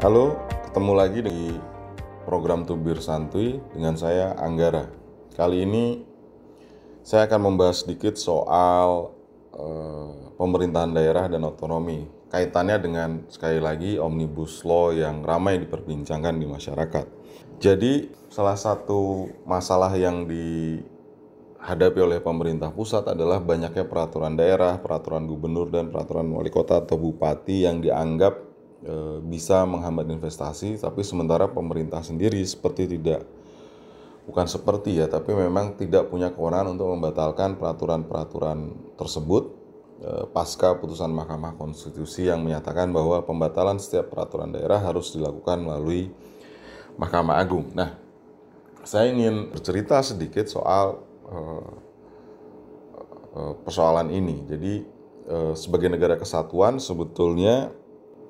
Halo, ketemu lagi di program Tubir Santuy dengan saya Anggara. Kali ini saya akan membahas sedikit soal eh, pemerintahan daerah dan otonomi. Kaitannya dengan sekali lagi omnibus law yang ramai diperbincangkan di masyarakat. Jadi salah satu masalah yang dihadapi oleh pemerintah pusat adalah banyaknya peraturan daerah, peraturan gubernur dan peraturan wali kota atau bupati yang dianggap e, bisa menghambat investasi, tapi sementara pemerintah sendiri seperti tidak bukan seperti ya, tapi memang tidak punya kewenangan untuk membatalkan peraturan-peraturan tersebut e, pasca putusan Mahkamah Konstitusi yang menyatakan bahwa pembatalan setiap peraturan daerah harus dilakukan melalui Mahkamah Agung. Nah, saya ingin bercerita sedikit soal e, persoalan ini. Jadi sebagai negara kesatuan sebetulnya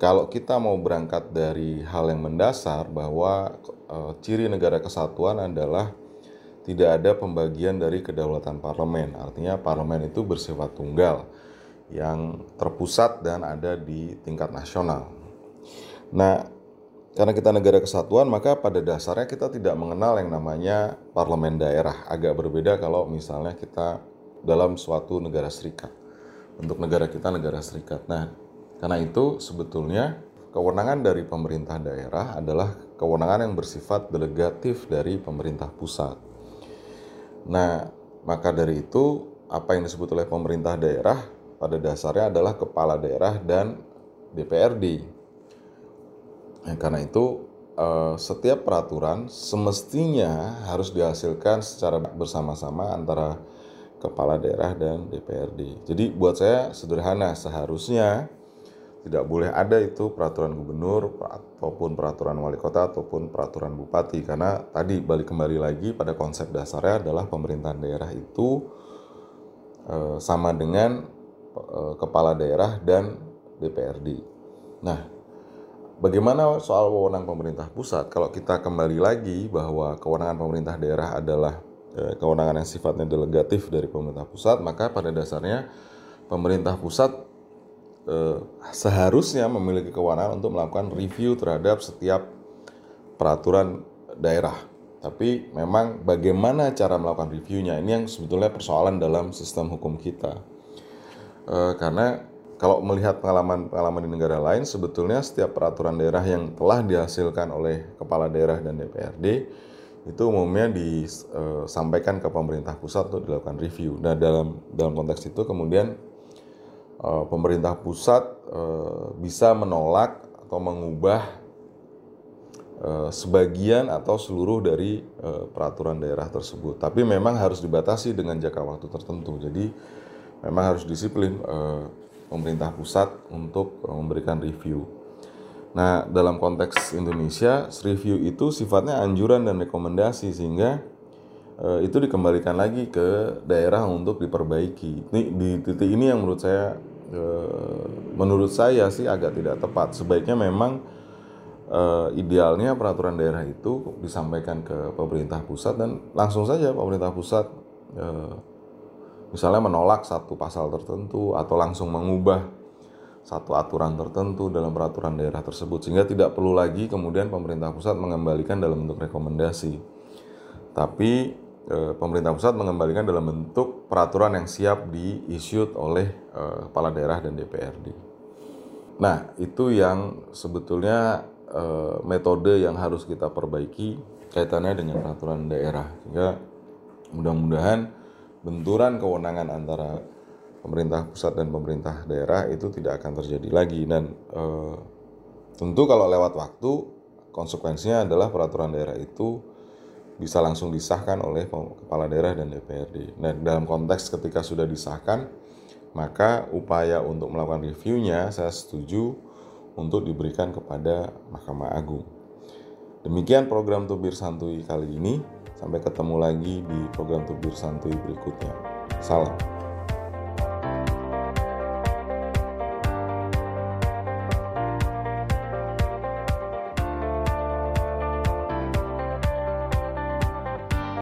kalau kita mau berangkat dari hal yang mendasar bahwa e, ciri negara kesatuan adalah tidak ada pembagian dari kedaulatan parlemen. Artinya parlemen itu bersifat tunggal yang terpusat dan ada di tingkat nasional. Nah, karena kita negara kesatuan, maka pada dasarnya kita tidak mengenal yang namanya parlemen daerah. Agak berbeda kalau misalnya kita dalam suatu negara serikat. Untuk negara kita negara serikat. Nah, karena itu sebetulnya kewenangan dari pemerintah daerah adalah kewenangan yang bersifat delegatif dari pemerintah pusat. Nah, maka dari itu apa yang disebut oleh pemerintah daerah pada dasarnya adalah kepala daerah dan DPRD. Nah, karena itu eh, setiap peraturan semestinya harus dihasilkan secara bersama-sama antara kepala daerah dan DPRD. Jadi buat saya sederhana seharusnya tidak boleh ada itu peraturan gubernur ataupun peraturan wali kota ataupun peraturan bupati karena tadi balik kembali lagi pada konsep dasarnya adalah pemerintahan daerah itu e, sama dengan e, kepala daerah dan DPRD. Nah, bagaimana soal wewenang pemerintah pusat? Kalau kita kembali lagi bahwa kewenangan pemerintah daerah adalah e, kewenangan yang sifatnya delegatif dari pemerintah pusat, maka pada dasarnya pemerintah pusat eh, seharusnya memiliki kewenangan untuk melakukan review terhadap setiap peraturan daerah. Tapi memang bagaimana cara melakukan reviewnya ini yang sebetulnya persoalan dalam sistem hukum kita. Eh, karena kalau melihat pengalaman-pengalaman di negara lain, sebetulnya setiap peraturan daerah yang telah dihasilkan oleh kepala daerah dan DPRD itu umumnya disampaikan ke pemerintah pusat untuk dilakukan review. Nah dalam dalam konteks itu kemudian Eh, pemerintah pusat eh, bisa menolak atau mengubah eh, sebagian atau seluruh dari peraturan daerah tersebut. Tapi memang harus dibatasi dengan jangka waktu tertentu. Jadi memang harus disiplin pemerintah pusat untuk memberikan review. Nah, dalam konteks Indonesia, review itu sifatnya anjuran dan rekomendasi sehingga itu dikembalikan lagi ke daerah untuk diperbaiki. Ini di titik ini yang menurut saya Eh, menurut saya sih agak tidak tepat. Sebaiknya memang uh, idealnya peraturan daerah itu disampaikan ke pemerintah pusat dan langsung saja pemerintah pusat uh, misalnya menolak satu pasal tertentu atau langsung mengubah satu aturan tertentu dalam peraturan daerah tersebut sehingga tidak perlu lagi kemudian pemerintah pusat mengembalikan dalam bentuk rekomendasi. Tapi pemerintah pusat mengembalikan dalam bentuk peraturan yang siap diissued oleh uh, kepala daerah dan DPRD. Nah, itu yang sebetulnya uh, metode yang harus kita perbaiki kaitannya dengan peraturan daerah. Sehingga mudah-mudahan benturan kewenangan antara pemerintah pusat dan pemerintah daerah itu tidak akan terjadi lagi dan uh, tentu kalau lewat waktu konsekuensinya adalah peraturan daerah itu bisa langsung disahkan oleh kepala daerah dan DPRD. Nah, dalam konteks ketika sudah disahkan, maka upaya untuk melakukan reviewnya saya setuju untuk diberikan kepada Mahkamah Agung. Demikian program Tubir Santuy kali ini. Sampai ketemu lagi di program Tubir Santuy berikutnya. Salam.